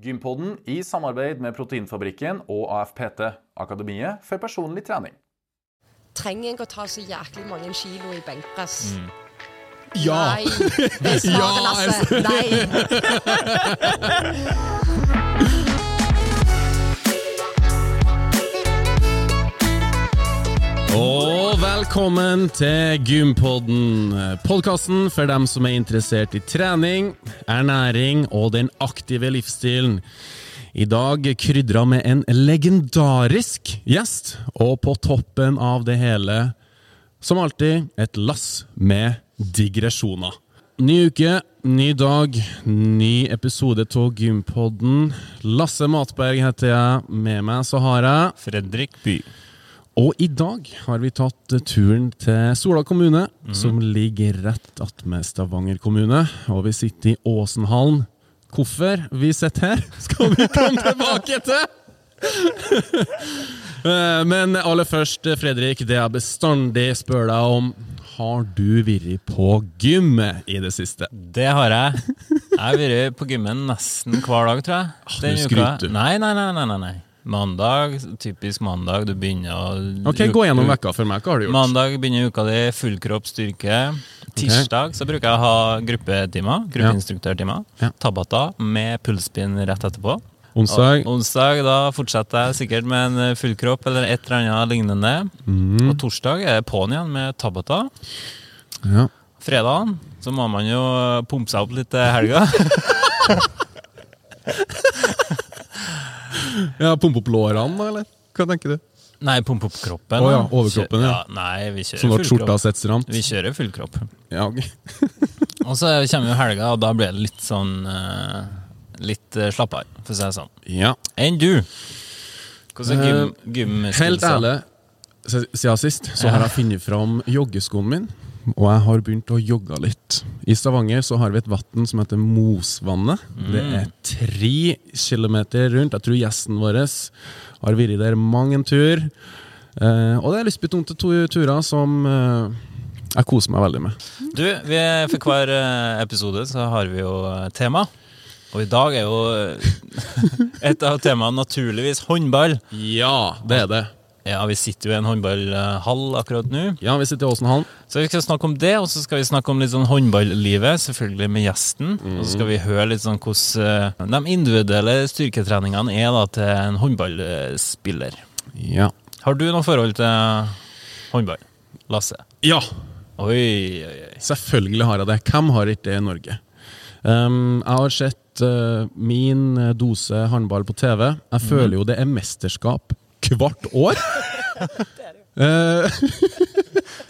Gympodden i samarbeid med Proteinfabrikken og AFPT, Akademiet for personlig trening. Trenger jeg å ta så jæklig mange kilo i benkpress? Ja! Nei. Det er svaret, Ja, Lasse. Nei. Velkommen til Gympodden, podkasten for dem som er interessert i trening, ernæring og den aktive livsstilen. I dag krydra med en legendarisk gjest, og på toppen av det hele, som alltid, et lass med digresjoner. Ny uke, ny dag, ny episode av Gympodden. Lasse Matberg heter jeg. Med meg så har jeg Fredrik By. Og i dag har vi tatt turen til Sola kommune, som ligger rett attmed Stavanger kommune. Og vi sitter i Åsenhallen. Hvorfor vi sitter her, skal vi komme tilbake til! Eh, Men aller først, Fredrik, det jeg bestandig spør deg om. Har du vært på gymmet i det siste? Det har jeg. Jeg har vært på gymmen nesten hver dag, tror jeg. Ah, du nå skryter du. Nei, nei, nei, nei, nei. Mandag, typisk mandag, du begynner å Ok, Gå gjennom vekka for meg. Hva har du gjort? Mandag begynner uka di, full kropp styrke. Tirsdag så bruker jeg å ha gruppetimer, gruppeinstruktørtimer. Ja. Tabata med pulspinn rett etterpå. Onsdag. Og onsdag da fortsetter jeg sikkert med en full kropp eller et eller annet lignende. Mm. Og torsdag er det på'n igjen med Tabata. Ja. Fredagen så må man jo pumpe seg opp litt til helga. ja Pumpe opp lårene, da, eller? Hva tenker du? Nei, pumpe opp kroppen. Oh, ja, overkroppen, ja. Nei, vi kjører Sånn at skjorta sitter stramt? Vi kjører full kropp. Ja, ok. Og så kommer jo helga, og da blir det litt sånn uh, Litt uh, slappere, for å si det sånn. ja. Enn du? Hvordan er gym, uh? Helt ærlig, siden sist så har jeg funnet fram joggeskoen min, og jeg har begynt å jogge litt. I Stavanger så har vi et vann som heter Mosvannet. Det er tre kilometer rundt. Jeg tror gjesten vår har vært der mang en tur. Eh, og det er lystbetonte to turer som eh, jeg koser meg veldig med. Du, vi, for hver eh, episode så har vi jo eh, tema. Og i dag er jo eh, et av temaene naturligvis håndball. Ja, det er det. Ja, vi sitter jo i en håndballhall akkurat nå. Ja, vi sitter i Åsenhallen. Så vi skal snakke om det, og så skal vi snakke om litt sånn håndballivet, selvfølgelig med gjesten. Og så skal vi høre litt sånn hvordan eh, de individuelle styrketreningene er da til en håndballspiller. Ja. Har du noe forhold til håndball, Lasse? ja. Oi, oi, oi. Selvfølgelig har jeg det. Hvem har ikke det i Norge? Um, jeg har sett uh, min uh, dose håndball på TV. Jeg føler jo det er mesterskap hvert år. Eh,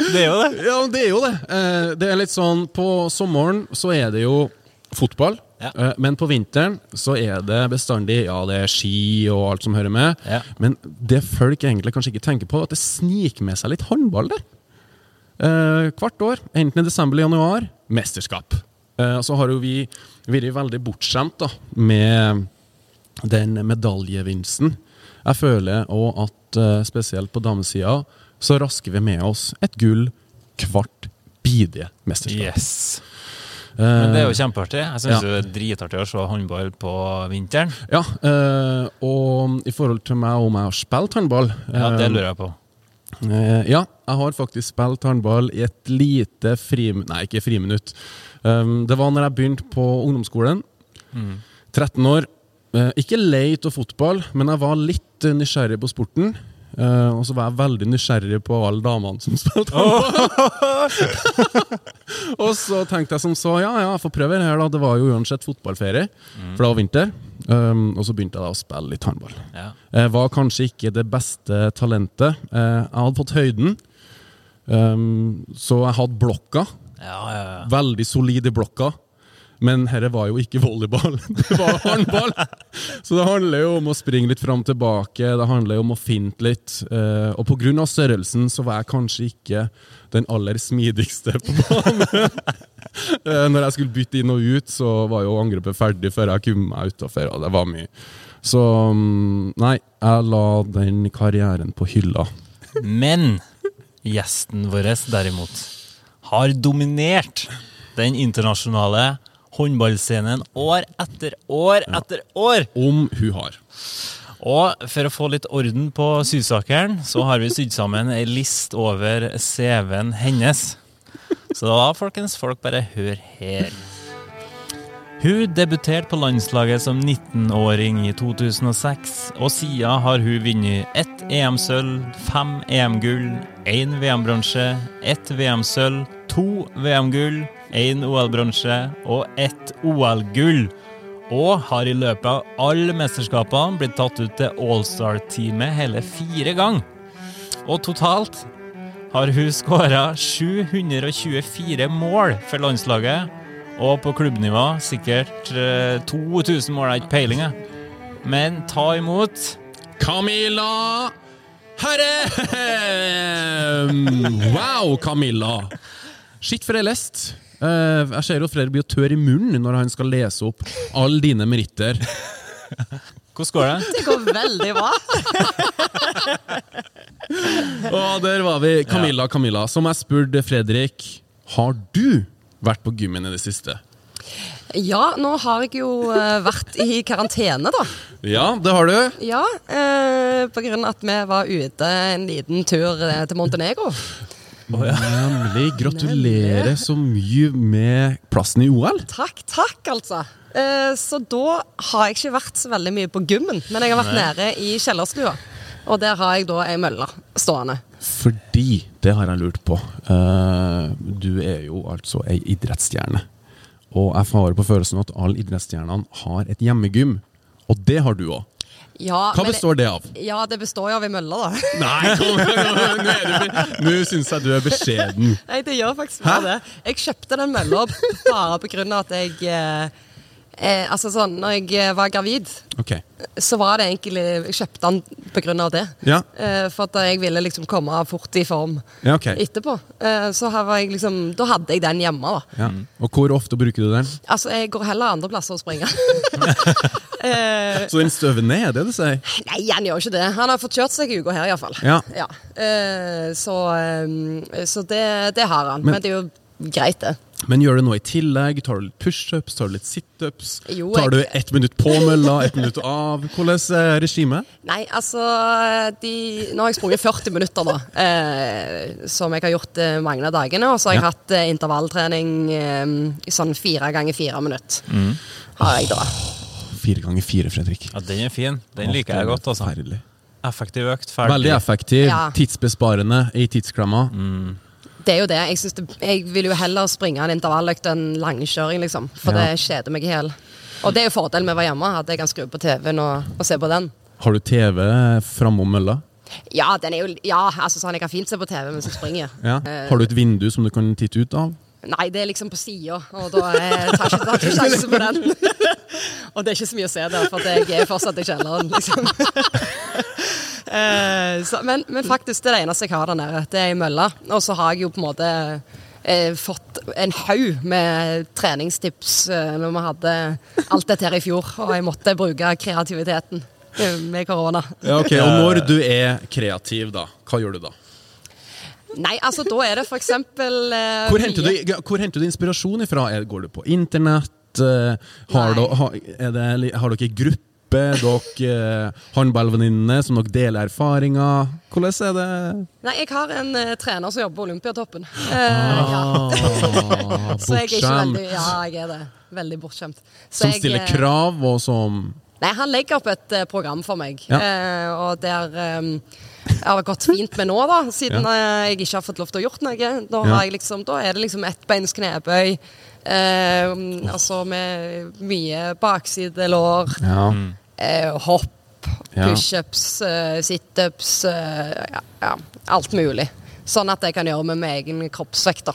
Det er jo det. ja, det er jo det. Eh, det er litt sånn På sommeren så er det jo fotball. Ja. Eh, men på vinteren så er det bestandig Ja, det er ski og alt som hører med. Ja. Men det folk egentlig kanskje ikke tenker på, er at det sniker med seg litt håndball der. Eh, hvert år, enten i desember eller januar, mesterskap. Eh, så har jo vi vært veldig bortskjemt da, med den medaljevinsten. Jeg føler òg at eh, spesielt på damesida så rasker vi med oss et gull hvert bidige mesterskap. Yes. Men det er jo Eh, kjempeartig. Jeg syns Ja. det er dritartig å se håndball på vinteren. ja, eh, og i forhold til meg om jeg har spilt håndball Ja, Det eh, lurer jeg på. Eh, ja, jeg har faktisk spilt håndball i et lite friminutt Nei, ikke friminutt. Det var når jeg begynte på ungdomsskolen. 13 år. Eh, ikke lei av fotball, men jeg var litt eh, nysgjerrig på sporten. Uh, og så var jeg veldig nysgjerrig på alle damene som spilte og så tenkte jeg som så, ja ja, jeg får prøve det her, da. Det var jo uansett fotballferie, for det var vinter. Um, og så begynte jeg da å spille litt håndball. Ja. Jeg var kanskje ikke det beste talentet. Uh, Jeg hadde fått høyden, um, så jeg hadde blokka. Ja, ja, ja. Veldig solid i blokka. Men dette var jo ikke volleyball, det var håndball! Så det handler jo om å springe litt fram og tilbake, det handler jo om å finte litt. eh, Og pga. størrelsen så var jeg kanskje ikke den aller smidigste på banen. Eh, Når jeg skulle bytte inn og ut, så var jo angrepet ferdig før jeg kom meg utafor, det var mye. Så mm, nei, jeg la den karrieren på hylla. Men gjesten vår derimot har dominert den internasjonale håndballscenen år etter år etter år. Om hun har. Og for å få litt orden på sysakeren, så har vi sydd sammen ei list over CV-en hennes. Så da, folkens, folk bare hør her. Hun debuterte på landslaget som 19-åring i 2006, og siden har hun vunnet ett EM-sølv, fem EM-gull, én VM-bronse, ett VM-sølv, to VM-gull, én OL-bronse og ett OL-gull. Og har i løpet av alle mesterskapene blitt tatt ut til Allstar-teamet hele fire ganger. Og totalt har hun skåra 724 mål for landslaget. Og på klubbnivå sikkert eh, 2000 mål, jeg har ikke peiling. Men ta imot Camilla Herre! Wow, Camilla. Shit, for ei lest. Uh, jeg ser jo at flere blir tørr i munnen når han skal lese opp alle dine meritter. Hvordan går det? Det går veldig bra. Og der var vi. Camilla, Camilla. Som jeg spurte Fredrik, har du vært på gymmen i det siste? Ja, nå har jeg jo eh, vært i karantene, da. Ja, det har du. Ja, eh, på grunn av at vi var ute en liten tur eh, til Montenegro. Nemlig. Gratulerer så mye med plassen i OL. Takk, takk, altså. Eh, så da har jeg ikke vært så veldig mye på gymmen, men jeg har vært nede i kjellerstua. Og der har jeg da ei mølle stående. Fordi, det har jeg lurt på eh, Du er jo altså ei idrettsstjerne. Og jeg har på følelsen at alle idrettsstjernene har et hjemmegym. Og det har du òg. Ja, Hva består det av? Ja, det består jo av ei mølle, da. Nei, kom! Nå, syns jeg du er beskjeden. Nei, det gjør faktisk bare det. Jeg kjøpte den mølla bare av at jeg eh, eh, Altså sånn, når jeg eh, var gravid, okay. så var det egentlig Jeg kjøpte den av det. Ja, Eh, for at jeg ville liksom komme fort i form ja okay. etterpå. Eh, så liksom Da hadde jeg den hjemme, da. Ja. Og hvor ofte bruker du den? Altså, jeg går heller andre plasser og springer. eh, Så den støver ned, er det du sier? nei, han gjør ikke det. Han har fått kjørt seg i uka her, iallfall. Ja. Ja. Eh, så eh, så det, det har han. Men- Men, det er jo greit, det. Men gjør du noe i tillegg? Tar du litt pushups? Tar du litt situps? Tar du ett minutt på mølla, ett minutt av? Hvordan er regimet? Nei, altså de, Nå har jeg sprunget 40 minutter, da. Eh, som jeg har gjort eh, mange av dagene. Og så har jeg Ja. hatt eh, intervalltrening eh, sånn fire ganger fire minutter. Har jeg da. Fire ganger fire, Fredrik. Ja, Den er fin. Den liker jeg godt. altså. Forferdelig. Effektiv økt, ferdig. Veldig effektiv, Ja. tidsbesparende i tidsklemma. Det er jo det. Jeg, det, jeg vil jo heller springe en intervalløkt enn langkjøring, liksom. For Ja. det kjeder meg i hjel. Og det er jo fordelen med å være hjemme, at jeg kan skru på TV-en og, og se på den. Har du TV framom mølla? Ja, den er jo, ja, altså sånn, jeg kan fint se på TV mens jeg springer. Ja. Eh, Har du et vindu som du kan titte ut av? Nei, det er liksom på sida, og da eh, tar jeg ikke, tar jeg ikke sjansen på den. og det er ikke så mye å se der, for jeg er fortsatt i kjelleren, liksom. eh, så, men, men faktisk, det er det eneste jeg har der nede. Det er ei mølle. Og så har jeg jo på en måte eh, fått en haug med treningstips eh, når vi hadde alt dette her i fjor, og jeg måtte bruke kreativiteten eh, med korona. Ja, ok. Og når du er kreativ, da, hva gjør du da? Nei, altså da er det for eksempel eh, Hvor henter, du, hvor henter du inspirasjon ifra? Går du på internett? Eh, Har, du, har, det, har dere gruppe? Dere eh, håndballvenninnene som dere deler erfaringer? Hvordan er det? Nei, jeg har en uh, trener som jobber på Olympiatoppen. Ja. Ah, Så jeg er ikke veldig Ja, jeg er det. Veldig bortskjemt. Så Som jeg, stiller krav, og som Nei, han legger opp et uh, program for meg. Ja. Og der eh, har gått fint med nå, da, siden ja. jeg ikke har fått lov til å gjort noe. Da, Ja. jeg liksom, da er det liksom ettbeins knebøy. Eh, altså med mye baksidelår. Ja. eh, hopp, pushups, eh, situps, eh, ja, alt mulig. Sånn at jeg kan gjøre med min egen kroppsvekt, da.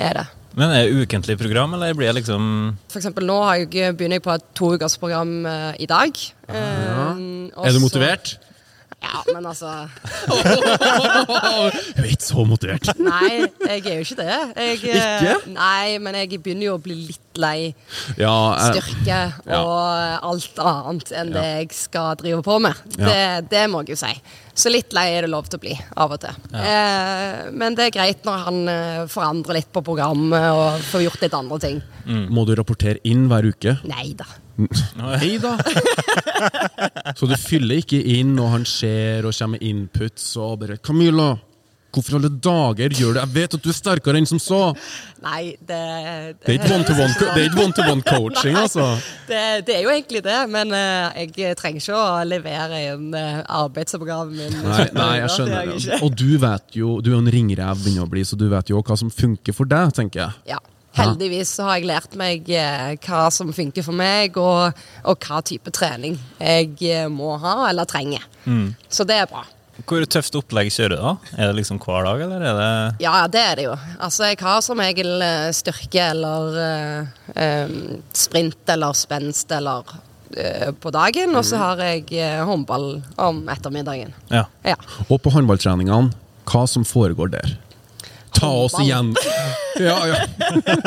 Er det. Men er det ukentlig program, eller blir det liksom For eksempel nå har jeg, begynner jeg på et toukersprogram eh, i dag. Eh, ja. Er du motivert? Ja, men altså Hun er ikke så motivert. Nei, jeg er jo ikke det. Jeg, eh, Ikke? Nei, men jeg begynner jo å bli litt lei Ja, jeg, styrke og alt annet enn det jeg skal drive på med. Ja. Det, det må jeg jo si. Så litt lei er det lov til å bli, av og til. Eh, men det er greit når han eh, forandrer litt på programmet og får gjort litt andre ting. må du rapportere inn hver uke? Nei da. Hei da! Så du fyller ikke inn når han ser og kommer med inputs og bare 'Camilla, hvorfor alle dager gjør du Jeg vet at du er sterkere enn som så!' Nei, det Det er ikke one-to-one det er ikke one-to-one coaching, altså. Det, det er jo egentlig det, men uh, jeg trenger ikke å levere inn uh, arbeidsoppgaven min. Nei, nei, jeg skjønner Det. Og du vet jo, du er jo en ringrev begynner å bli, så du vet jo hva som funker for deg, tenker jeg. Ja. Heldigvis så har jeg lært meg eh, hva som funker for meg, og, og hva type trening jeg eh, må ha eller trenger. Så det er bra. Hvor tøft opplegg kjører du, da? Er det liksom hver dag, eller er det Ja, det er det jo. Altså, jeg har som regel eh, styrke eller eh, eh, sprint eller spenst eller eh, på dagen, og så har jeg eh, håndball om ettermiddagen. Ja. Ja. Og på håndballtreningene, hva som foregår der? Ta oss igjen. Ja, ja.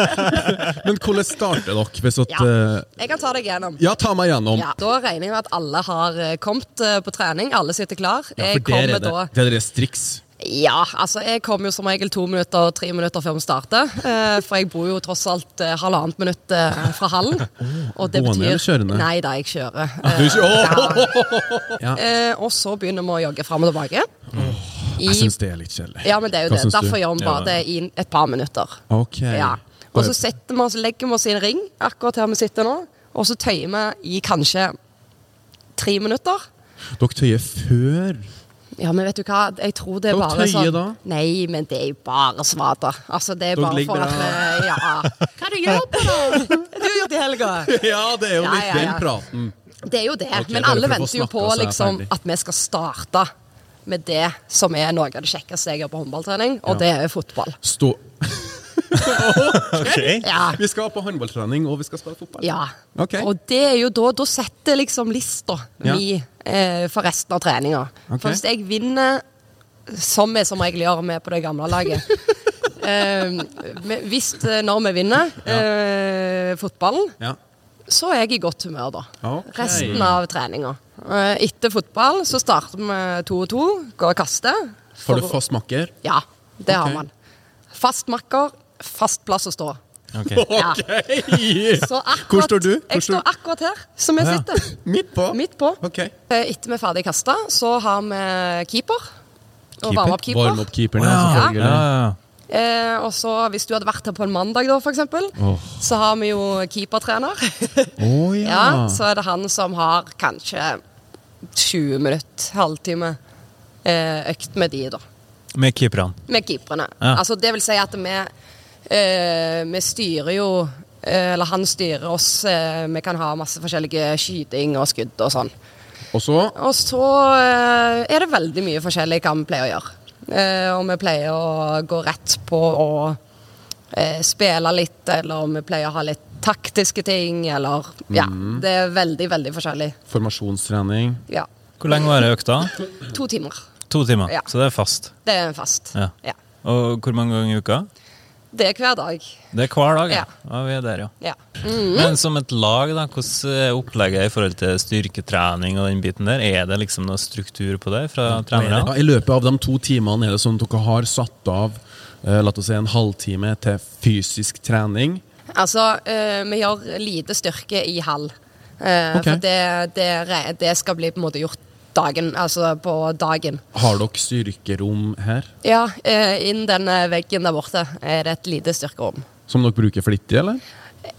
Men hvordan starter dere? Hvis at, Ja. eh, Jeg kan ta deg gjennom. ja, ta meg gjennom. Ja, da regner jeg med at alle har eh, kommet eh, på trening. Alle sitter klar. Ja, for der er det, da det er det striks. Ja, altså jeg kommer jo som regel to minutter tre minutter før vi starter. Eh, for jeg bor jo tross alt eh, halvannet minutt eh, fra hallen. Og det betyr eller kjørende? Nei da, jeg kjører. Du Eh, kjører- ja. Eh, og så begynner vi å jogge fram og tilbake. I, Jeg syns det er litt kjedelig. ja, men det er jo Hva det. Derfor du? Gjør vi bare Ja. det i et par minutter. Ok. Ja. Og så setter vi oss, legger vi oss i en ring, akkurat her vi sitter nå. Og så tøyer vi i kanskje tre minutter. Dere tøyer før. Ja, men vet du hva? Jeg tror det er Hva bare tøyer sånn da? Nei, men det er jo bare svada. Altså, det er Dere bare ligger for at vi- Ja. Hva du gjør på da? Du har gjort i helga? Ja, det er jo Ja, litt ja, den ja. praten. Det er jo det. Ok, men bare alle for å få venter jo på liksom, ferdig. at vi skal starte med det som er noe av det kjekkeste jeg gjør på håndballtrening, og Ja. det er fotball. Stå Ok. Ja. Vi skal på håndballtrening, og vi skal spille fotball. ja. Okay. Og det er jo da Da setter liksom lista Ja. mi eh, for resten av treninga. Okay. For hvis jeg vinner, som vi som regel gjør med på det gamle laget eh, Hvis eh, når vi vinner eh, fotballen, Ja. så er jeg i godt humør da. Resten av treninga. Eh, Etter fotball så starter vi to og to, går og kaster. Har du fast makker? Ja, det okay. har man. Fast makker, fast plass å stå. Ok. Ja. okay. akkurat, Hvor står du? Hvor Jeg står akkurat her, som jeg Ja. sitter. Midt på? Midt på. Ok. Eh, Etter vi er ferdig kasta, så har vi keeper. Og Keeper? varme opp keeper. Varme opp keeperen, ja, selvfølgelig. ja, ja. Eh, og så hvis du hadde vært her på en mandag, da, for eksempel, Åh. så har vi jo keepertrener. oh, ja. ja, så er det han som har kanskje 20 minutter, halvtime, eh, økt med de, da. Med keeperne. Med keeperne. Ja. Altså, det vil si at vi, eh, vi styrer jo eh, Eller han styrer oss. Eh, vi kan ha masse forskjellige skyting og skudd og sånn. Og så Og så eh, er det veldig mye forskjellig hva vi pleier å gjøre. Eh, og vi pleier å gå rett på å eh, spille litt, eller vi pleier å ha litt taktiske ting, eller Ja. Mm. Det er veldig, veldig forskjellig. formasjonstrening. Ja. Hvor lenge var det økta? To timer. To timer. Ja. Så det er fast. Det er fast. Ja. Ja. Og hvor mange ganger i uka? Det er hver dag. Det er hver dag, ja. Ja. ja vi er der, ja. Ja. Men som et lag, da, hvordan er opplegget i forhold til styrketrening og den biten der? Er det liksom noe struktur på det fra Ja, trenerne? I løpet av de to timene er det sånn at dere har satt av eh, la oss si en halvtime til fysisk trening. Altså, eh, vi gjør lite styrke i hall. Eh, Ok. For det, det, det skal bli på en måte gjort dagen, altså på dagen. Har dere styrkerom her, Ja, eh, innen den eh, veggen der borte er det et lite styrkerom. som dere bruker flittig, eller?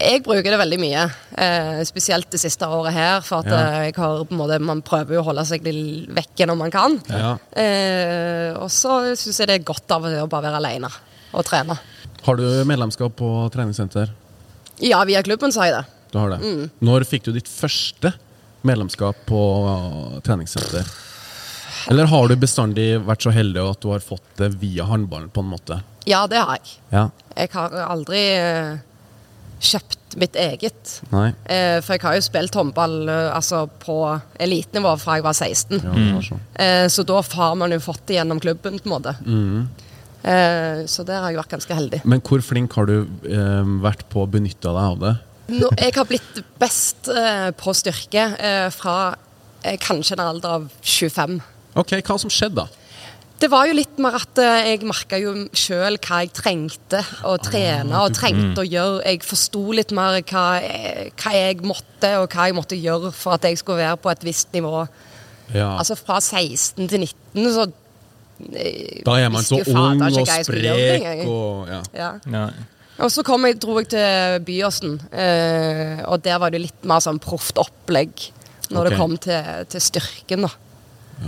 Jeg bruker det veldig mye, eh, spesielt det siste året her. For at Ja. har måte, man prøver jo å holde seg litt vekke når man kan. Ja. Eh, og så syns jeg det er godt av å bare være alene og trene. Har du medlemskap på treningssenter? Ja, via klubben sa jeg det. Du har det. Mm. Når fikk du ditt første medlemskap på uh, treningssenter? Eller har du bestandig vært så heldig at du har fått det via håndballen, på en måte? Ja, det har jeg. Ja. Jeg har aldri eh, kjøpt mitt eget. Nei. Eh, for jeg har jo spilt håndball eh, altså på elitenivå fra jeg var 16. Ja, sånn. Eh, så da har man jo fått det gjennom klubben, på en måte. Mm. så der har jeg vært ganske heldig. Men hvor flink har du eh, vært på å benytte deg av det? Nå, jeg har blitt best eh, på styrke eh, fra eh, kanskje en alder av 25. Ok, Hva som skjedde da? Det var jo litt mer at eh, jeg merka jo sjøl hva jeg trengte å trene og trengte å gjøre. Jeg forsto litt mer hva, eh, hva jeg måtte, og hva jeg måtte gjøre for at jeg skulle være på et visst nivå. Ja. Altså fra 16 til 19, så eh, da er man så ung og jeg sprek og ja. Ja. Og så kom jeg, dro jeg til Byåsen, eh, og der var det litt mer sånn proft opplegg når okay. det kom til, til styrken. da.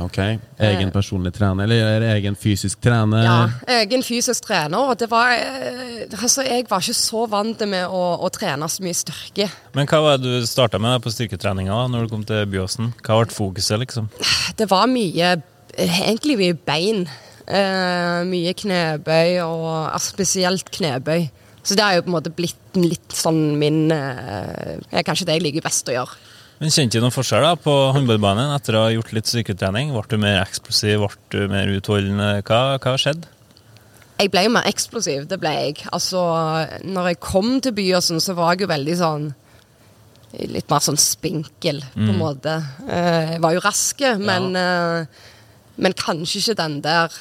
Ok. Egen personlig trener, eller egen fysisk trener? Ja, egen fysisk trener. Og det var eh, Altså, jeg var ikke så vant med å, å trene så mye styrke. Men hva var det du starta med på styrketreninga når du kom til Byåsen? Hva ble fokuset, liksom? Det var mye eh, Egentlig mye bein. Eh, mye knebøy, og altså, spesielt knebøy. Så det har jo på en måte blitt litt sånn min eh, Kanskje det jeg liker best å gjøre. Men Kjente du noen forskjell da på håndballbanen etter å ha gjort litt styrketrening? Ble du mer eksplosiv, ble du mer utholdende? Hva, hva skjedde? Jeg ble jo mer eksplosiv, det ble jeg. Altså, når jeg kom til Byåsen, så var jeg jo veldig sånn Litt mer sånn spinkel, på en måte. Eh, Jeg var jo raske, men, ja. men kanskje ikke den der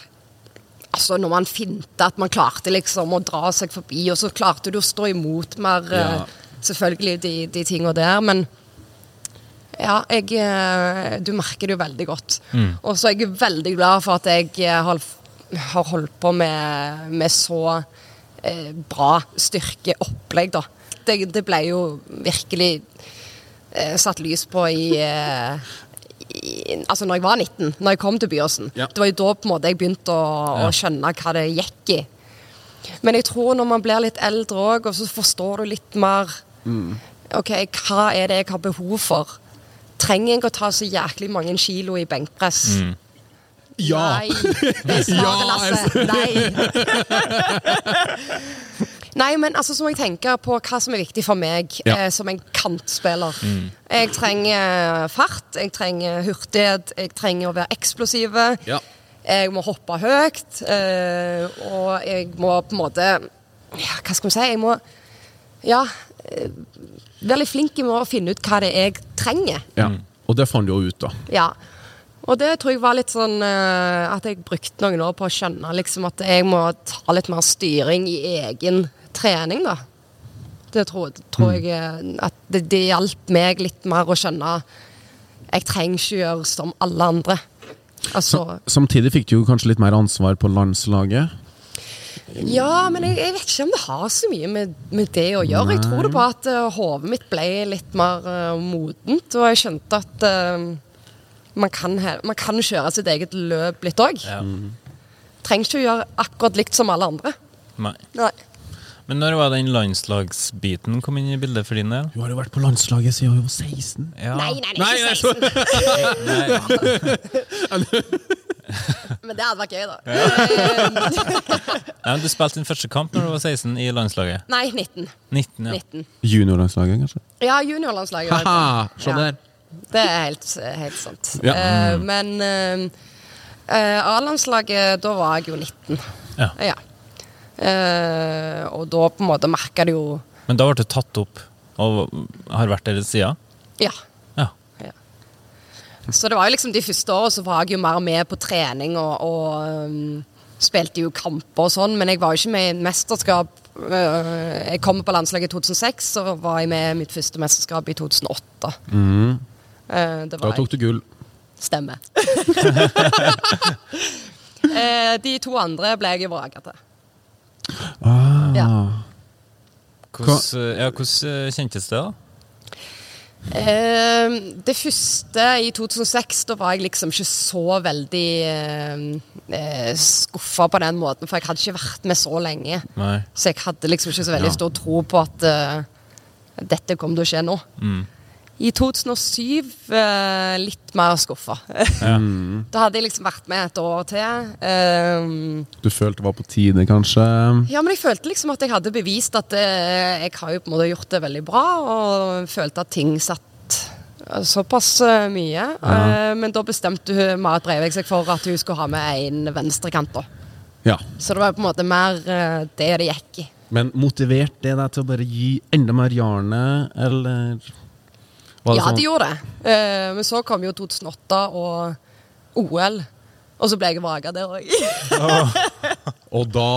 Altså, når man finta at man klarte liksom å dra seg forbi, og så klarte du å stå imot mer, eh, Ja. selvfølgelig, de, de tinga der, men ja, jeg, eh, du merker det jo veldig godt. Og så er jeg veldig glad for at jeg eh, har, har holdt på med, med så eh, bra styrkeopplegg, da. Det, det ble jo virkelig eh, satt lys på i, eh, i Altså når jeg var 19, når jeg kom til Byåsen. Ja. Det var jo da på en måte jeg begynte å, å skjønne hva det gikk i. Men jeg tror når man blir litt eldre òg, og så forstår du litt mer OK, hva er det jeg har behov for? Trenger jeg å ta så jæklig mange kilo i benkpress? Ja! Nei. Det er svaret, Lasse. Nei. Nei, men altså, så må jeg tenke på hva som er viktig for meg Ja. eh, som en kantspiller. Jeg trenger fart, jeg trenger hurtighet, jeg trenger å være eksplosiv. Ja. Jeg må hoppe høyt, eh, og jeg må på en måte ja, Hva skal vi si? Jeg må ja, eh, være litt flink med å finne ut hva det er jeg trenger. ja. Og det fant du jo ut, da. Ja. Og det tror jeg var litt sånn uh, at jeg brukte noen år på å skjønne liksom at jeg må ta litt mer styring i egen trening, da. Det tror, tror jeg eh, at det, det hjalp meg litt mer å skjønne Jeg trenger ikke gjøre som alle andre. Altså Samtidig fikk du jo kanskje litt mer ansvar på landslaget. Ja, men jeg, jeg vet ikke om det har så mye med, med det å gjøre. Jeg tror det bare at uh, hodet mitt ble litt mer uh, modent, og jeg skjønte at uh, man, kan, he- man kan kjøre sitt eget løp litt òg. Ja. Trenger ikke å gjøre akkurat likt som alle andre. Nei. Nei. Men når var den landslagsbiten kom inn i bildet for din del? Du har jo vært på landslaget siden hun var 16. Ja. Nei, nei, Nei, ikke 16. Men det hadde vært gøy, da. Nei, men Du spilte din første kamp når du var 16 i landslaget. Nei, 19. 19, ja. 19. Juniorlandslaget, kanskje? Ja, juniorlandslaget. Ha-ha! Se Ja. der. Det er helt, helt sant. Ja. Uh, men uh, uh, A-landslaget, da var jeg jo 19. Ja. Eh, og da på en måte merka det jo Men da ble du tatt opp og har vært der siden? Ja. Ja. Så det var jo liksom de første årene så var jeg jo mer med på trening og, og um, spilte jo kamper og sånn, men jeg var jo ikke med i mesterskap. Øh, jeg kom på landslaget i 2006, så var jeg med i mitt første mesterskap i 2008. Mm. Da tok du gull. Stemme. Eh, de to andre ble jeg vraka til. Ah. Ja. Hvordan, ja, hvordan kjentes det, da? Eh, det første i 2006, da var jeg liksom ikke så veldig eh, eh, skuffa på den måten, for jeg hadde ikke vært med så lenge. Nei. Så jeg hadde liksom ikke så veldig Ja. stor tro på at eh, dette kom til å skje nå. I 2007 eh, litt mer skuffa. da hadde jeg liksom vært med et år til. Um, Du følte det var på tide, kanskje? ja, men jeg følte liksom at jeg hadde bevist at eh, jeg har jo på en måte gjort det veldig bra, og følte at ting satt eh, såpass eh, mye. Eh, men da bestemte hun, Marit Breivik seg for at hun skulle ha med en venstrekant. da. Ja. Så det var på en måte mer eh, det det gikk i. Men motiverte det deg til å bare gi enda mer jernet, eller Ja, sånn? de gjorde det. Eh, men så kom jo 2008 og OL, og så ble jeg vaga der òg. Og da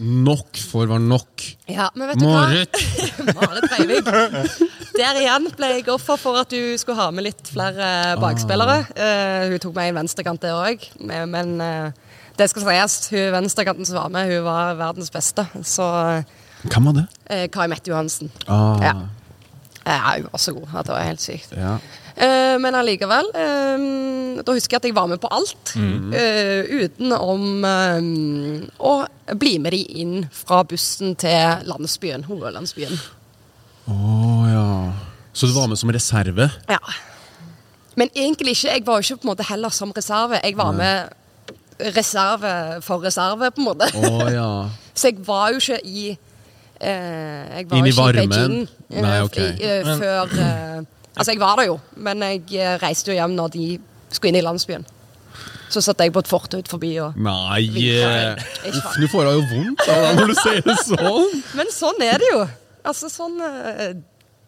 Nok for var nok. Ja, men vet du hva? Marit! Marit Breivik. Der igjen ble jeg offer for at du skulle ha med litt flere bakspillere. Uh, hun tok meg i venstrekant der òg, men uh, det skal sies. Hun venstrekanten som var med, hun var verdens beste. Så Hvem var det? eh, Kai Mette Johansen. Ah, Ja. Ja, hun var så god at det var helt sykt. ja. Uh, men allikevel Uh, Da husker jeg at jeg var med på alt. eh, utenom eh, å bli med de inn fra bussen til landsbyen, hovedlandsbyen. Å ja. Så du var med som reserve? Ja. Men egentlig ikke. Jeg var jo ikke på en måte heller som reserve. Jeg var med reserve for reserve, på en måte. Å ja. Så jeg var jo ikke i eh, Jeg var Inn i varmen? i Beijing eh, Nei, ok. eh, Men- før eh, Altså, jeg var der jo, men jeg eh, reiste jo hjem når de skulle inn i landsbyen. Så satt jeg på et fort ut forbi og Nei Uff, nå får jeg jo vondt av deg når du sier det sånn. Men sånn er det jo. Altså sånn uh...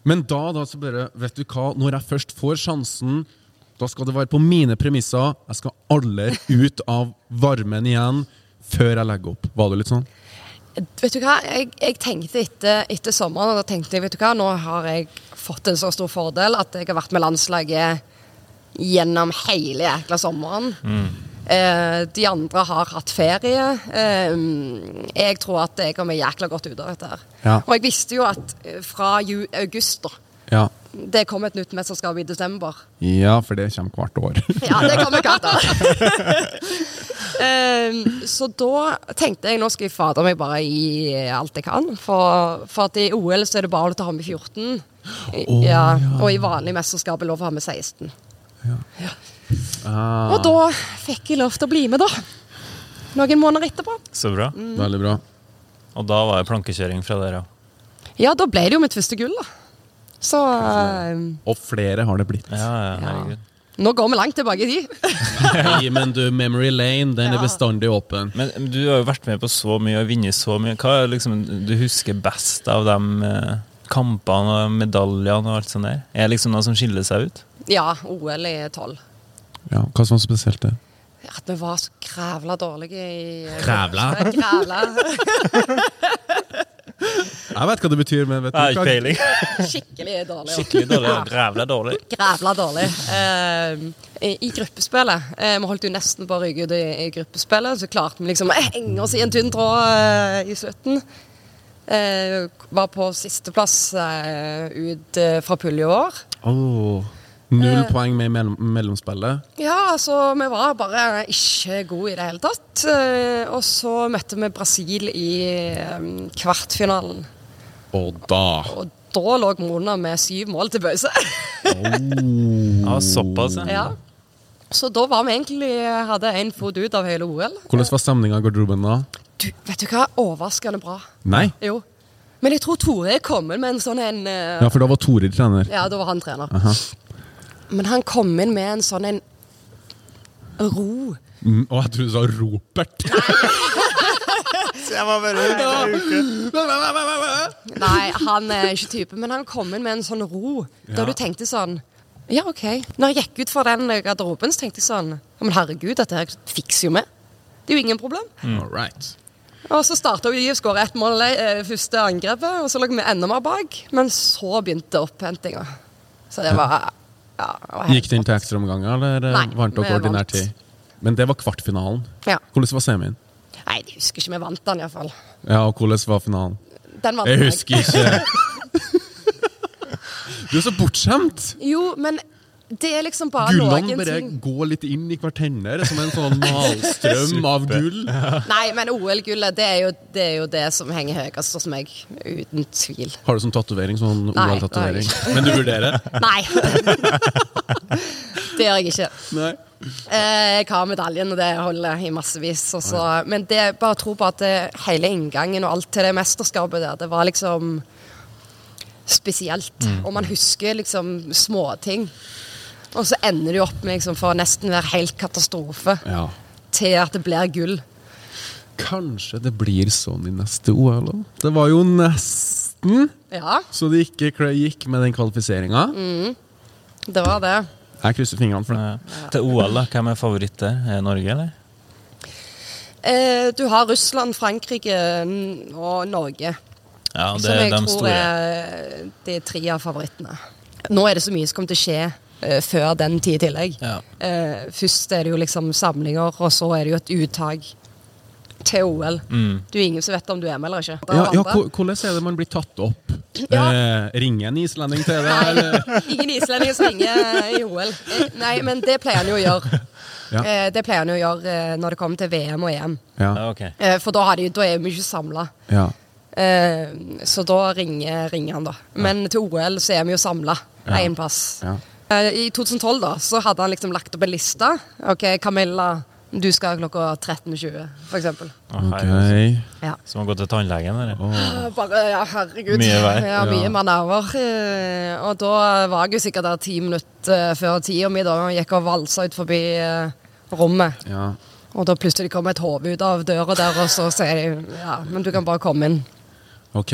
Men da, da så bare Vet du hva, når jeg først får sjansen, da skal det være på mine premisser. Jeg skal aldri ut av varmen igjen før jeg legger opp. Var det litt sånn? Vet du hva, jeg, jeg tenkte etter, etter sommeren og da tenkte jeg, vet du hva, nå har jeg fått en så stor fordel at jeg har vært med landslaget gjennom hele jækla sommeren. Eh, de andre har hatt ferie. Eh, jeg tror at jeg kommer jækla godt ut av dette. her. Ja. Og jeg visste jo at eh, fra august da, Ja. Det kom et nytt mesterskap i desember. ja, for det kommer hvert år. Ja, det kommer hvert år. um, så da tenkte jeg nå skal jeg fader meg bare gi alt jeg kan. For, for at i OL så er det bare til å ha med 14. I- Å, ja, ja. Og i vanlig mesterskap er det lov å ha med 16. Ah, Og da fikk jeg lov til å bli med, da. Noen måneder etterpå. Så bra. Veldig bra. Og da var det plankekjøring fra dere. Ja, da ble det jo mitt første gull, da. Så Og flere har det blitt. Ja, ja, Ja. nå går vi langt tilbake i tid. Nei, men du, Memory Lane, den er bestandig åpen. Men du har jo vært med på så mye og vunnet så mye. Hva er liksom du husker best av de eh, kampene og medaljene og alt sånt der? Er det liksom noe som skiller seg ut? Ja, OL i 12. Ja, Hva som var spesielt det? At vi var så grævla dårlige i Grævla? Grævla. Jeg vet hva det betyr, men vet du ikke peiling. Skikkelig dårlig. Skikkelig dårlig. Grævla dårlig. Grævla dårlig. Uh, i, I gruppespillet uh, Vi holdt jo nesten på å ryke ut i, i gruppespillet, så klarte vi liksom å henge oss i en tynn tråd uh, i slutten. Eh, var på sisteplass uh, ut fra puljen vår. Åh, null Eh. poeng med mellom, mellomspillet. Ja, altså, vi var bare ikke gode i det hele tatt. Eh, og så møtte vi Brasil i eh, kvartfinalen. Og da Og da lå Mona med syv mål til pause. Ja, såpass, ja. Så da var vi egentlig hadde én fot ut av hele OL. Hvordan var stemninga i garderoben da? Du, vet du hva? Overraskende bra. Nei? Jo. Men jeg tror Tore er kommet med en sånn en uh... Ja, for da var Tore trener. Ja, da var han trener. Aha. Men han kom inn med en sånn en ro. Mm, og jeg trodde du sa ropert Jeg var bare Nei, han er ikke type, men han kom inn med en sånn ro. Ja. Da du tenkte sånn Ja, OK. Når jeg gikk ut fra den garderoben, så tenkte jeg sånn Men herregud, dette her fikser jo vi. Det er jo ingen problem. All right. Og så starta vi å skåre ett mål eh, første angrepet, og så lå vi enda mer bak. Men så begynte opphentinga. Så det var ja, Gikk det inn til ekstraomganger, eller eh, Nei, vant dere ordinær vant. tid? Men det var kvartfinalen. Ja. Hvordan var semien? Nei, jeg husker ikke vi vant den iallfall. Ja, og hvordan var finalen? Den vant Jeg jeg. husker ikke. Du er så bortskjemt! Jo, men Det er liksom bare Gullene noen bare ting. går litt inn i hverandre, som en sånn malstrøm av gull. Nei, men OL-gullet, det, det er jo det som henger høyest hos meg. Uten tvil. Har du som tatovering? Sånn OL-tatovering? Men du vurderer? Nei! det gjør jeg ikke. Nei. Eh, Jeg har medaljen, og det holder i massevis. Også. Men det, bare tro på at det, hele inngangen og alt til det mesterskapet der, det var liksom spesielt. Og man husker liksom småting. Og så ender du opp med liksom, for å nesten være helt katastrofe Ja. til at det blir gull. Kanskje det blir sånn i neste OL òg. Det var jo nesten Ja, så det ikke gikk med den kvalifiseringa. det var det. Jeg krysser fingrene for det. Ja. Til OL, da. Hvem er favoritt der? Er Norge, eller? Eh, du har Russland, Frankrike mm, og Norge. Ja, det som er jeg tror er de tre av favorittene. Nå er det så mye som kommer til å skje før den tid i tillegg. Ja. Eh, først er det jo liksom samlinger, og så er det jo et uttak til OL. Mm. Du er ingen som vet om du er med eller ikke. Er Ja, ja, hvordan er det man blir tatt opp? Ja. Eh, ringer en islending til deg? Ingen islendinger som ringer i OL. Eh, Nei, men det pleier han jo å gjøre. Ja. Eh, Det pleier han jo å gjøre eh, når det kommer til VM og EM. Ja. Ja. Eh, For da, har de, da er vi ikke samla. ja. Eh, så da ringer, ringer han, da. Men til OL så er vi jo samla Ja. én plass. Eh, I 2012 da, så hadde han liksom lagt opp en liste. Ok, Camilla, du skal klokka 13.20, for eksempel. Ok. Ja. Som har gått til tannlegen, eller? Oh. Bare, ja, herregud. Mye vei. Ja, mye Ja. manøver. Eh, Og da var jeg jo sikkert der ti minutter eh, før tida mi, da. Gikk og valsa ut forbi rommet. Ja. Og da plutselig kommer et hode ut av døra der, og så sier de ja, men du kan bare komme inn. Ok.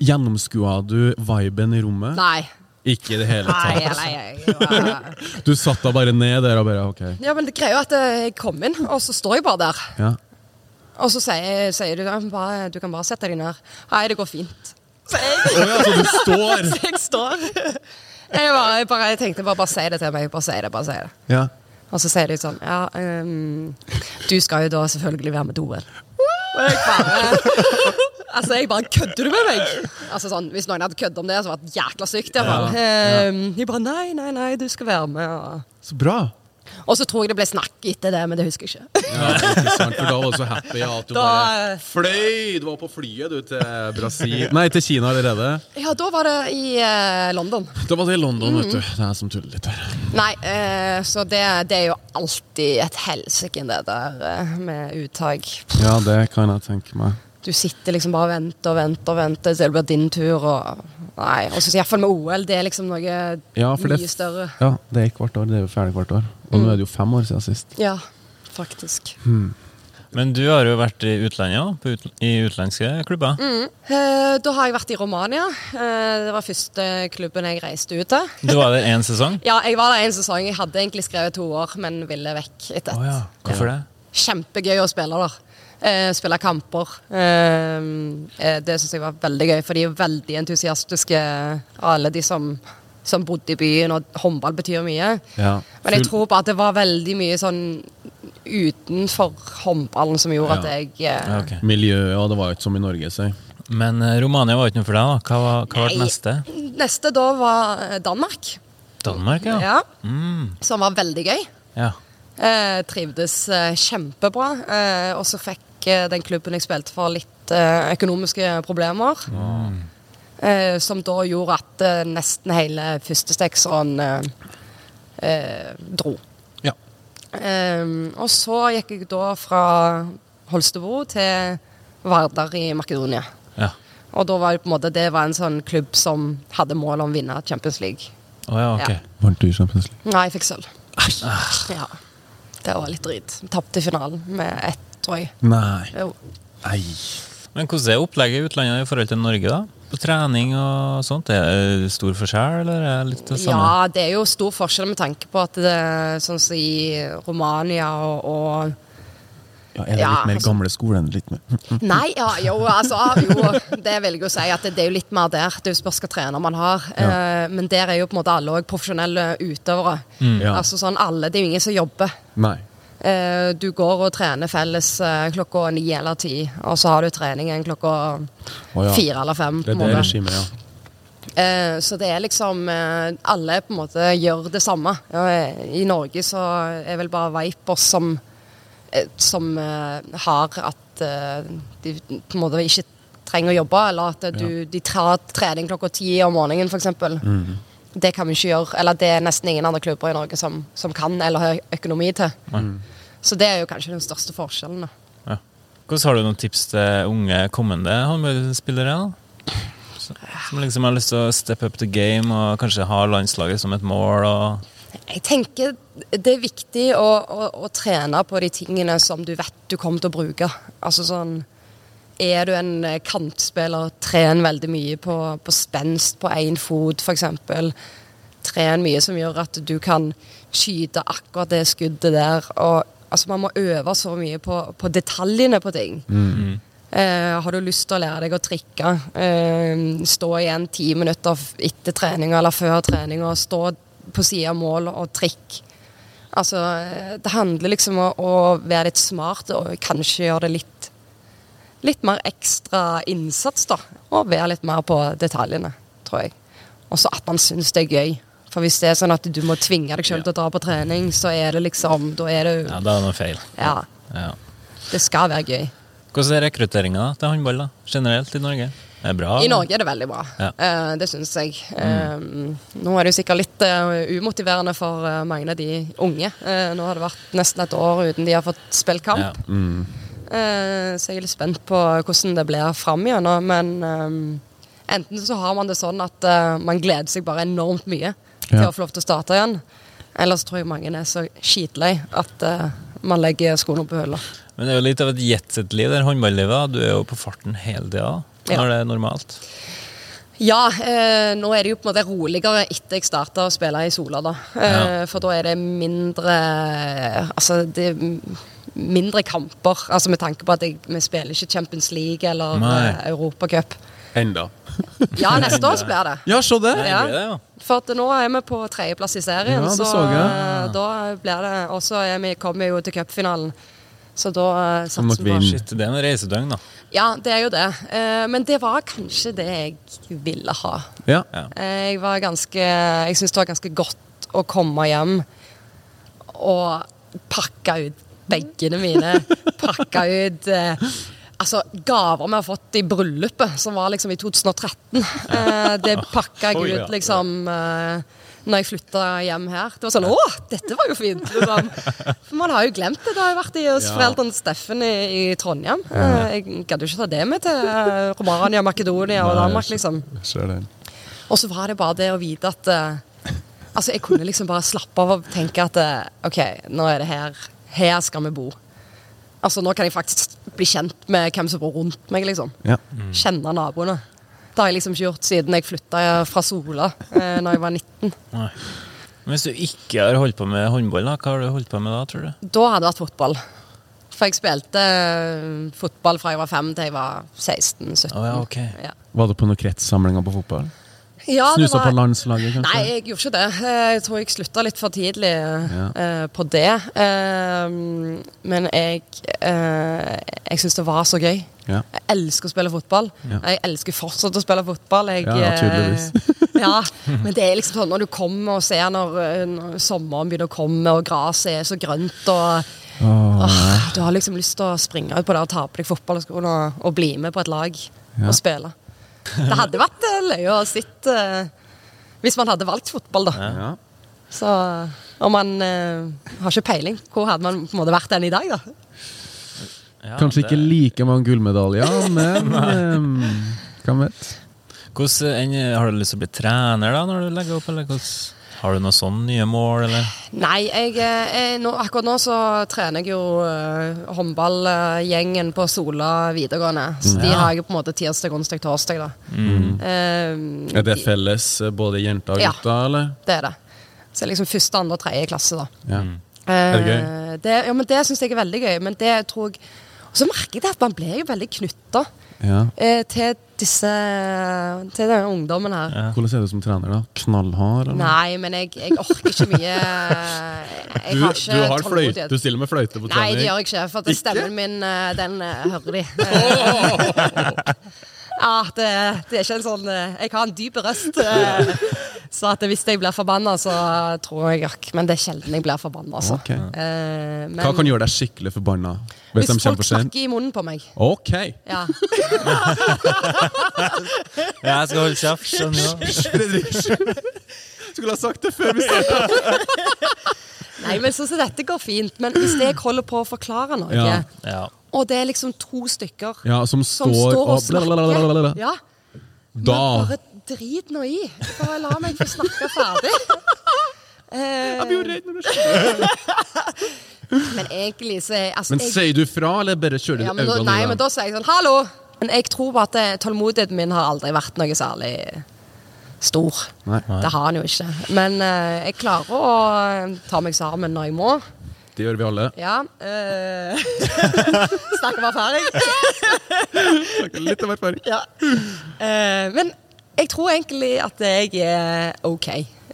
Gjennomskua du viben i rommet? Nei. Ikke i det hele Nei, tatt. nei, jeg var Du satt da bare ned der og bare ok. Ja, men det greier jo at eh, jeg kom inn, og så står jeg bare der. Ja. Og så sier, sier du ja, bare, du kan bare sette deg ned. Nei, det går fint. Så jeg, Å ja, så du står! så jeg står. Jeg, bare, jeg, bare, jeg tenkte bare, bare si det til meg. Bare si det, bare si det. Ja. Og så sier de sånn Ja, ehm, du skal jo da selvfølgelig være med OL. Og jeg bare Altså, jeg bare Kødder du med meg? Altså sånn, Hvis noen hadde køddet om det, så var det jækla sykt. i hvert fall. Jeg De bare Nei, nei, nei, du skal være med. Og, Så bra. Og så tror jeg det ble snakk etter det, men det husker jeg ikke. Ja, ikke sant, for da var du så happy ja, at du Da- bare fløy! Du var på flyet du til Brasil Nei, til Kina allerede. Ja, da var det i eh, London. Da var det i London, vet Mm. du. Det er som tuller litt her. Nei, eh, så det, det er jo alltid et helsike, det der eh, med uttak. Ja, det kan jeg tenke meg. Du sitter liksom bare og venter og venter og venter til det blir din tur. Og, nei, og så iallfall med OL. Det er liksom noe Ja, mye det, større. ja, det er hvert år. Det er jo ferdig hvert år. Og nå er det jo fem år siden sist. Ja, faktisk. Men du har jo vært i utlandet òg, på ut, i utenlandske klubber. Eh, da har jeg vært i Romania. Eh, det var første klubben jeg reiste ut til. Du var der én sesong? Ja, jeg var der en sesong. Jeg hadde egentlig skrevet to år, men ville vekk etter ett. Oh, ja. Hvorfor det? Kjempegøy å spille der. Eh, spille kamper. Eh, eh, det syns jeg var veldig gøy, for de er veldig entusiastiske, alle de som, som bodde i byen, og håndball betyr mye. Ja. Men jeg tror bare at det var veldig mye sånn utenfor håndballen som gjorde at jeg eh, Ja, ok. Miljøet, og det var jo ikke som i Norge, si. Men eh, Romania var ikke noe for deg, da. Hva var, hva var det neste? Neste da var eh, Danmark, Danmark, ja. ja, Mm, som var veldig gøy. ja. Eh, trivdes eh, kjempebra. Eh, og så fikk den klubben jeg spilte for, litt eh, økonomiske problemer. Eh, som da gjorde at eh, nesten hele førstestekseren eh, eh, dro. Ja. Og så gikk jeg da fra Holstebro til Vardar i Makedonia. ja. Og da var det på en måte Det var en sånn klubb som hadde mål om å vinne Champions League. Oh, ja, ok. Ja. Vant du Champions League? Nei, jeg fikk sølv. Ja. Det var litt drit. Tapte i finalen med ett, tror jeg. Nei. Jo. Nei. Men hvordan er opplegget i utlandet i forhold til Norge, da? På trening og sånt? Er det stor forskjell, eller er det litt det samme? Ja, det er jo stor forskjell med tanke på at det er sånn som i Romania og, og Ja, er det Ja, litt mer altså- gamle skolen? Litt mer Nei, ja, jo, altså jo, Det vil jeg jo si at det, det er jo litt mer der. Det er jo spørs hvilken trener man har. Eh, men der er jo på en måte alle også profesjonelle utøvere. Ja. Altså sånn alle, Det er jo ingen som jobber. Nei. Eh, du går og trener felles eh, klokka ni eller ti, og så har du trening en klokka oh, ja. fire eller fem. Det er det regimet, ja. Eh, så det er liksom eh, Alle på en måte gjør det samme. Ja, eh, I Norge så er vel bare Vipers som, eh, som har at de på en måte ikke trenger å jobbe, eller at du, de tar trening klokka ti om morgenen, f.eks. Mhm. Det kan vi ikke gjøre. Eller det er nesten ingen andre klubber i Norge som, som kan eller har økonomi til. Så det er jo kanskje den største forskjellen. Ja. Hvordan Har du noen tips til unge kommende håndballspillere? Som liksom har lyst til å step up the game og kanskje ha landslaget som et mål? og... Jeg tenker det er viktig å, å, å trene på de tingene som du vet du kommer til å bruke. Altså sånn Er du en eh, kantspiller, tren veldig mye på, på spenst på én fot, f.eks. Tren mye som gjør at du kan skyte akkurat det skuddet der. Og altså Man må øve så mye på, på detaljene på ting. Eh, har du lyst til å lære deg å trikke, eh, stå igjen ti minutter etter trening eller før trening og stå på sida av mål og trikk. Altså, eh, det handler liksom om å være litt smart og kanskje gjøre det litt Litt mer ekstra innsats, da. Og være litt mer på detaljene, tror jeg. Og så at man syns det er gøy. For hvis det er sånn at du må tvinge deg sjøl til å dra på trening, så er det liksom Da er det Ja, da er det noe feil. Ja. Ja. Det skal være gøy. Hvordan er rekrutteringa til håndball da, generelt i Norge? Er det bra? I Norge er det veldig bra. Ja. Uh, det syns jeg. Eh, nå er det jo sikkert litt uh, umotiverende for mange av de unge. Nå har det vært nesten et år uten de har fått spilt kamp. Ja. Eh, så jeg er litt spent på hvordan det blir fram igjennom. Men eh, enten så har man det sånn at eh, man gleder seg bare enormt mye til Ja. å få lov til å starte igjen. Ellers tror jeg mange er så skitlei at eh, man legger skoene på hylla. Men det er jo litt av et jetset-liv, det håndballivet. Du er jo på farten hele tida Ja. når det er normalt. Ja, eh, nå er det jo på en måte roligere etter jeg starta å spille i Sola, da. Eh, Ja. For da er det mindre Altså, det mindre kamper. Altså med tanke på at jeg, vi spiller ikke Champions League eller eh, Europacup. Enda. Ja, neste år blir det. Ja, se det! Ja. For at nå er vi på tredjeplass i serien, Ja, så, så eh, da blir det Og så er kommer vi jo til cupfinalen. Så da eh, satser vi på. Shit, det er en reisedøgn, da. Ja, det er jo det. Eh, Men det var kanskje det jeg ville ha. Ja. Jeg var ganske Jeg syns det var ganske godt å komme hjem og pakke ut bagene mine. pakka ut eh, Altså, gaver vi har fått i bryllupet, som var liksom i 2013. Eh, det pakka jeg ut liksom eh, når jeg flytta hjem her. Det var sånn Å, dette var jo fint! Liksom. For man har jo glemt det. Det har jo vært i hos Ja. foreldrene Steffen i, i Trondheim. Eh, Jeg gadd jo ikke ta det med til eh, Romania, Makedonia og Danmark, jeg liksom. Og så var det bare det å vite at eh, Altså, jeg kunne liksom bare slappe av og tenke at eh, OK, nå er det her. Her skal vi bo. Altså, nå kan jeg faktisk bli kjent med hvem som bor rundt meg, liksom. Ja. Kjenne naboene. Det har jeg liksom ikke gjort siden jeg flytta fra Sola eh, når jeg var 19. Nei. Men hvis du ikke har holdt på med håndball, da, hva har du holdt på med da, tror du? Da hadde det vært fotball. For jeg spilte eh, fotball fra jeg var fem til jeg var 16-17. Å ja, ok. Ja. Var du på noen kretssamlinger på fotball? Ja, Snusa var- på landslaget, kanskje? Nei, jeg gjorde ikke det. Eh, Jeg tror jeg slutta litt for tidlig eh, på det. Uh, men jeg uh, Jeg syns det var så gøy. Ja. Jeg elsker å spille fotball. Ja. Jeg elsker fortsatt å spille fotball. Jeg, Ja, ja, tydeligvis. ja, men det er liksom sånn når du kommer og ser når, når sommeren begynner å komme, og gresset er så grønt og oh. åh, Du har liksom lyst til å springe ut på det og ta på deg fotballskoene og, og bli med på et lag Ja. og spille. Det hadde vært løy løye å sitte eh, Hvis man hadde valgt fotball, da. ja. Så Og man eh, har ikke peiling, hvor hadde man på en måte vært den i dag, da? Ja, Kanskje det- ikke like mange gullmedaljer, men um, hvem vet? Hvordan, har du lyst til å bli trener da, når du legger opp, eller hvordan, har du noen sånne nye mål, eller? Nei, jeg, eh, jeg, nå, akkurat nå så trener jeg jo uh, håndballgjengen på Sola videregående. Så de har jeg på en måte tirsdag, onsdag, torsdag, da. Eh, Er det felles eh, både jenter og Ja. eller? det er det. Så liksom første, andre, tredje klasse, da. Ja. Er det gøy? Det, ja, men det syns jeg er veldig gøy. Men det tror jeg Og så merker jeg det at man blir jo veldig knytta ja. uh, til disse Til denne ungdommen her. Ja. Hvordan er du som trener, da? Knallhard, eller? Nei, men jeg, jeg orker ikke mye Jeg Du, har ikke du har fløyte, du stiller med fløyte på Nei, det gjør jeg ikke. For stemmen min, eh, den eh, hører de. Ja, det, det er ikke en sånn eh, Jeg har en dyp røst. eh, Så at hvis jeg blir forbanna, så tror jeg ikke Men det er sjelden jeg blir forbanna, altså. Okay. Eh, men Hva kan gjøre deg skikkelig forbanna? Hvis, hvis folk snakker i munnen på meg. Ok. Ja. Ja, jeg skal holde kjeft. skjønner du? Skulle ha sagt det før vi starta. Nei, men sånn som dette går fint. Men hvis jeg holder på å forklare noe, Ja. Ja. Og det er liksom to stykker Ja, som som står, står og og snakker Ja, Da men bare drit nå i. Bare la meg få snakke ferdig. Jeg blir jo redd når du skjer. men egentlig så altså, Men jeg, sier du fra, eller bare kjører du ja, øynene Nei, men da sier jeg sånn Hallo! Men jeg tror bare at eh, tålmodigheten min har aldri vært noe særlig stor. Nei, Det har han jo ikke. Men uh, jeg klarer å eh, ta meg sammen når jeg må. Det gjør vi alle. Ja. Øh, Snakker om erfaring. Litt om erfaring. Ja. Uh, men jeg tror egentlig at jeg er OK.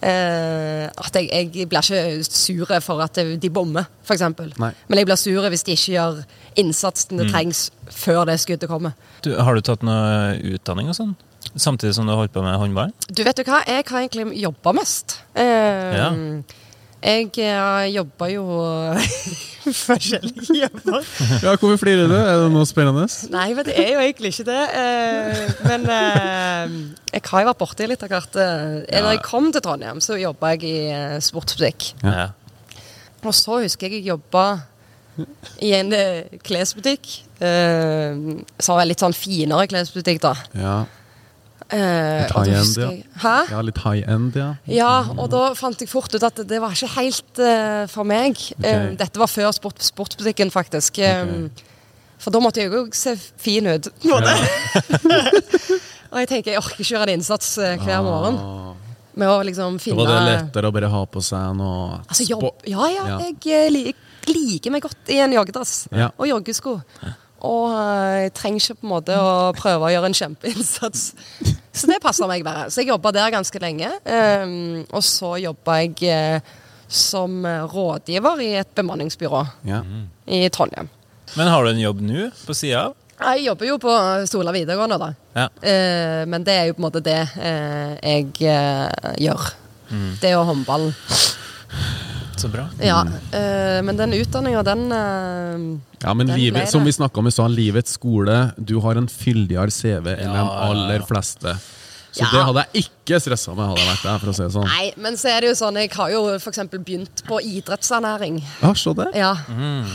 Uh, at jeg, jeg blir ikke sure for at de bommer, f.eks. Men jeg blir sure hvis de ikke gjør innsatsen det trengs før det skuddet kommer. Du, har du tatt noe utdanning og sånn? Samtidig som du har holdt på med håndball? Du vet du hva, jeg har egentlig jobba mest. Uh, Ja. Jeg uh, jobber jo forskjellige jobber. Ja, Hvorfor flirer du? Er det noe spennende? Nei, men det er jo egentlig ikke det. Eh, men eh, jeg har jo vært borti litt av hvert. Da jeg kom til Trondheim, så jobba jeg i eh, sportsbutikk. Ja. Og så husker jeg jeg jobba i en eh, klesbutikk. Eh, så var jeg litt sånn finere klesbutikk, da. Ja. Eh, Litt high-end, husker ja. Hæ? ja, litt high end, ja. Ja, og da fant jeg fort ut at det var ikke helt uh, for meg. Eh, dette var før sport, sportsbutikken, faktisk. Okay. For da måtte jeg jo se fin ut. en og jeg tenker jeg orker ikke gjøre en innsats eh, hver morgen med å liksom Da finne var det lettere å bare ha på seg noe Altså jobb. Ja, ja, Ja. jeg eh, liker meg godt i en joggedress Ja. og joggesko. Og eh, jeg trenger ikke på en måte å prøve å gjøre en kjempeinnsats. Så det passer meg bare. Så jeg jobba der ganske lenge. Um, og så jobba jeg eh, som eh, rådgiver i et bemanningsbyrå Ja. i Trondheim. Men har du en jobb nå, på sida av? Jeg jobber jo på Sola videregående, da. Ja. Eh, men det er jo på en måte det eh, jeg eh, gjør. Det og håndballen. Så bra. Ja, eh, men den utdanninga, den eh, Ja, men Den livet, som vi snakka om i stad, livets skole. Du har en fyldigere CV enn Ja, de ja, ja. aller fleste. Så Ja. det hadde jeg ikke stressa med, hadde jeg vært der, for å si det sånn. Nei, men så er det jo sånn, jeg har jo f.eks. begynt på idrettsernæring. Ja, så det. Ja,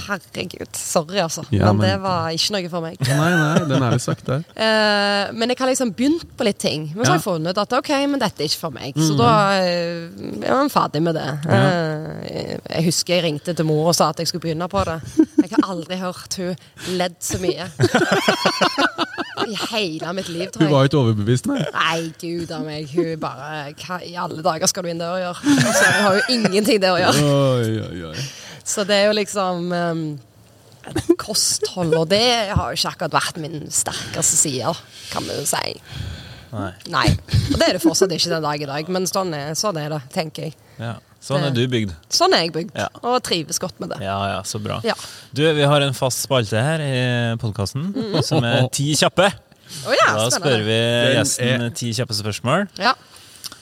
herregud. Sorry, altså. Ja, men, men- det var ikke noe for meg. Nei, nei, den er litt sagt der. uh, men jeg har liksom begynt på litt ting. Men så har jeg funnet at ok, men dette er ikke for meg. Så da eh, er man ferdig med det. Eh, jeg husker jeg ringte til mor og sa at jeg skulle begynne på det. Jeg har aldri hørt hun ledd så mye. I hele mitt liv, tror Hun jeg. var ikke overbevist, nei. Nei, gud a meg. Hun bare Hva i alle dager skal du inn der og gjøre? Altså, hun har jo ingenting der å gjøre. Oi, oi, oi. Så det er jo liksom um, Kosthold, og det har jo ikke akkurat vært min sterkeste side, kan vi jo si. Nei. Nei. Og det er det fortsatt ikke den dag i dag, men sånn er, sånn er det, tenker jeg. Ja. Sånn er du bygd. Sånn er jeg bygd, Ja. og trives godt med det. Ja, ja, så bra. Ja. Du, vi har en fast spalte her i podkasten som er Ti kjappe. Oh, ja, Da spør vi gjesten ti kjappe spørsmål, Ja.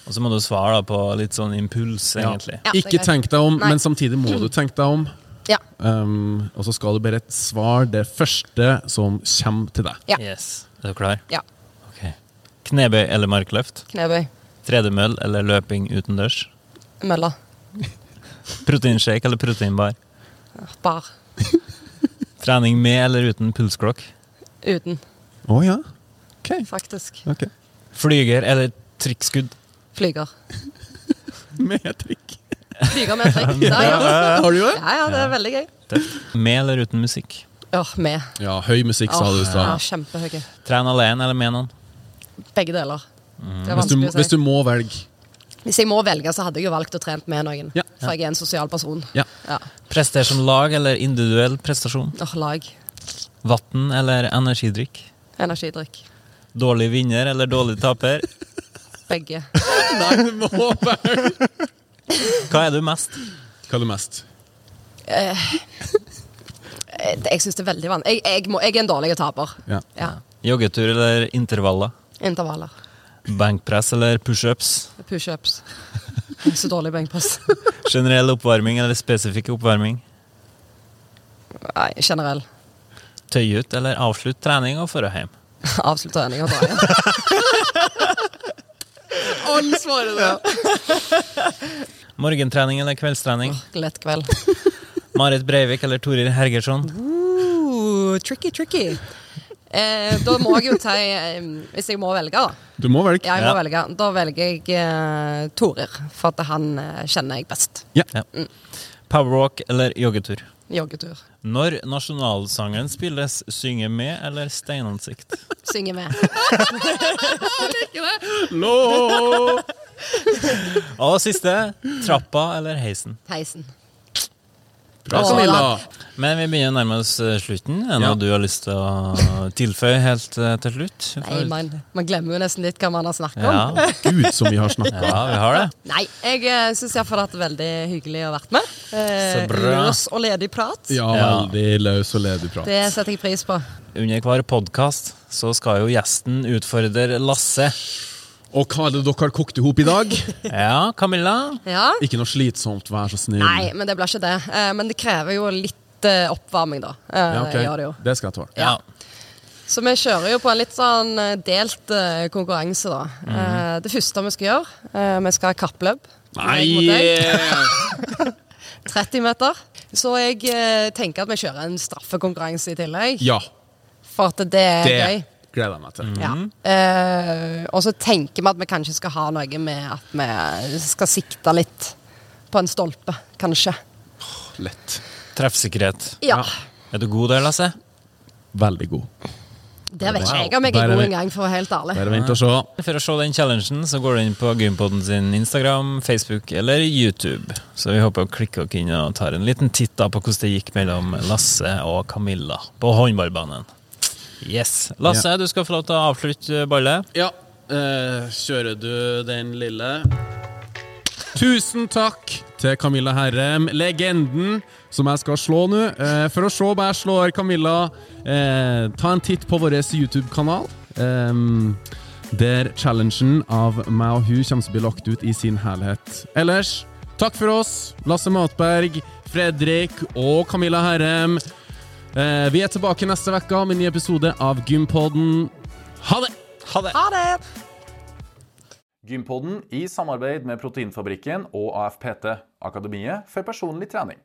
og så må du svare da på litt sånn impuls, egentlig. Ja, Ikke tenk deg om, Nei. men samtidig må du tenke deg om. Ja. Um, og så skal du bare svare det første som kommer til deg. Ja. Yes. Er du klar? ja. Ok. Knebøy eller markløft? Knebøy. Tredemøll eller løping utendørs? Mølla. Proteinshake eller proteinbar? Bar. Trening med eller uten pulsklokk? Uten, Å ja? Ok. faktisk. ok. Flyger eller trikkskudd? Flyger. Med trikk. Flyger med trikk. Ja, ja. Har du det? ja, ja, det er veldig gøy. Med eller uten musikk? Ja, med. Ja, høy musikk, sa du i Åh, ja, stad. kjempehøye. Tren alene eller med noen? Begge deler. Det er Hvis, du- vanskelig å si. hvis du må velge. Hvis jeg må velge, så hadde jeg jo valgt å trene med noen. Ja. For jeg er en sosial person. Ja. Ja. Prester som lag eller individuell prestasjon? Åh, lag. Vann eller energidrikk? Energidrikk. Dårlig vinner eller dårlig taper? Begge. Nei, du må velge. Hva er du mest? Hva er du mest? Eh, Jeg syns det er veldig vanskelig. Jeg, jeg, jeg er en dårlig taper. Ja. Ja. Joggetur eller intervaller? Intervaller. Benkpress eller pushups? Pushups. Så dårlig benkpress. Generell oppvarming eller spesifikk oppvarming? Nei, generell. Tøy ut eller avslutt trening og dra hjem? Avslutt trening og dra hjem. Alle svarer det. Morgentrening eller kveldstrening? Lett kveld. Marit Breivik eller Torir Hergersson? Ooh, tricky, tricky. Eh, da må jeg jo ta eh, Hvis jeg må velge, da. Du må velge. Jeg må Ja. velge. Da velger jeg eh, Torir, for at han eh, kjenner jeg best. Powerwalk eller joggetur? Joggetur. Når nasjonalsangen spilles, synge med eller steinansikt? Synge med. Lå! Og siste, trappa eller heisen? Heisen. Bra, Camilla. Men vi begynner å nærme oss eh, slutten. Er det Ja. du har lyst til å tilføye helt eh, til slutt? Nei, man, man glemmer jo nesten litt hva man har snakket om. Gud, som vi har snakka. ja, vi har det. Nei, jeg uh, syns iallfall det det vært veldig hyggelig å ha vært med. Eh, Så bra. løs og ledig prat. Ja, Ja. veldig løs og ledig prat. Det setter jeg pris på. Under hver podkast så skal jo gjesten utfordre Lasse. Og hva er det dere har kokt i hop i dag? Ja, Camilla? Ja. Ikke noe slitsomt, vær så snill. Nei, men det blir ikke det. Eh, men det krever jo litt eh, oppvarming, da. Eh, Ja, ok. gjør det jo. Det skal jeg tåle. Ja. Så vi kjører jo på en litt sånn delt konkurranse, da. Mm -hmm. det første vi skal gjøre, eh, vi skal ha kappløp. Nei! Meg mot deg. 30 meter. Så jeg tenker at vi kjører en straffekonkurranse i tillegg. Ja, For at det er det gøy. Gleder jeg meg til. Ja. Eh, og så tenker vi at vi kanskje skal ha noe med at vi skal sikte litt på en stolpe, kanskje. Lett. Treffsikkerhet. Ja. Er du god der, Lasse? Veldig god. Det vet ikke jeg om jeg er god engang, for å være helt ærlig. Bare vent og se. For å se den challengen så går du inn på Gympodden sin Instagram, Facebook eller YouTube. Så vi håper å klikke dere inn og tar en liten titt da på hvordan det gikk mellom Lasse og Camilla på håndballbanen. Yes. Lasse, du skal få lov til å avslutte ballet. Ja, eh, kjører du den lille Tusen takk til Camilla Herrem, legenden som jeg skal slå nå. Eh, for å se om jeg slår Camilla, eh, ta en titt på vår YouTube-kanal. ehm, der challengen av meg og hun kommer til å bli lagt ut i sin helhet. Ellers, takk for oss, Lasse Matberg, Fredrik og Camilla Herrem. Eh, vi er tilbake neste uke med en ny episode av Gympodden. Ha det! Ha det! Ha det! Gympodden i samarbeid med Proteinfabrikken og AFPT, Akademiet for personlig trening.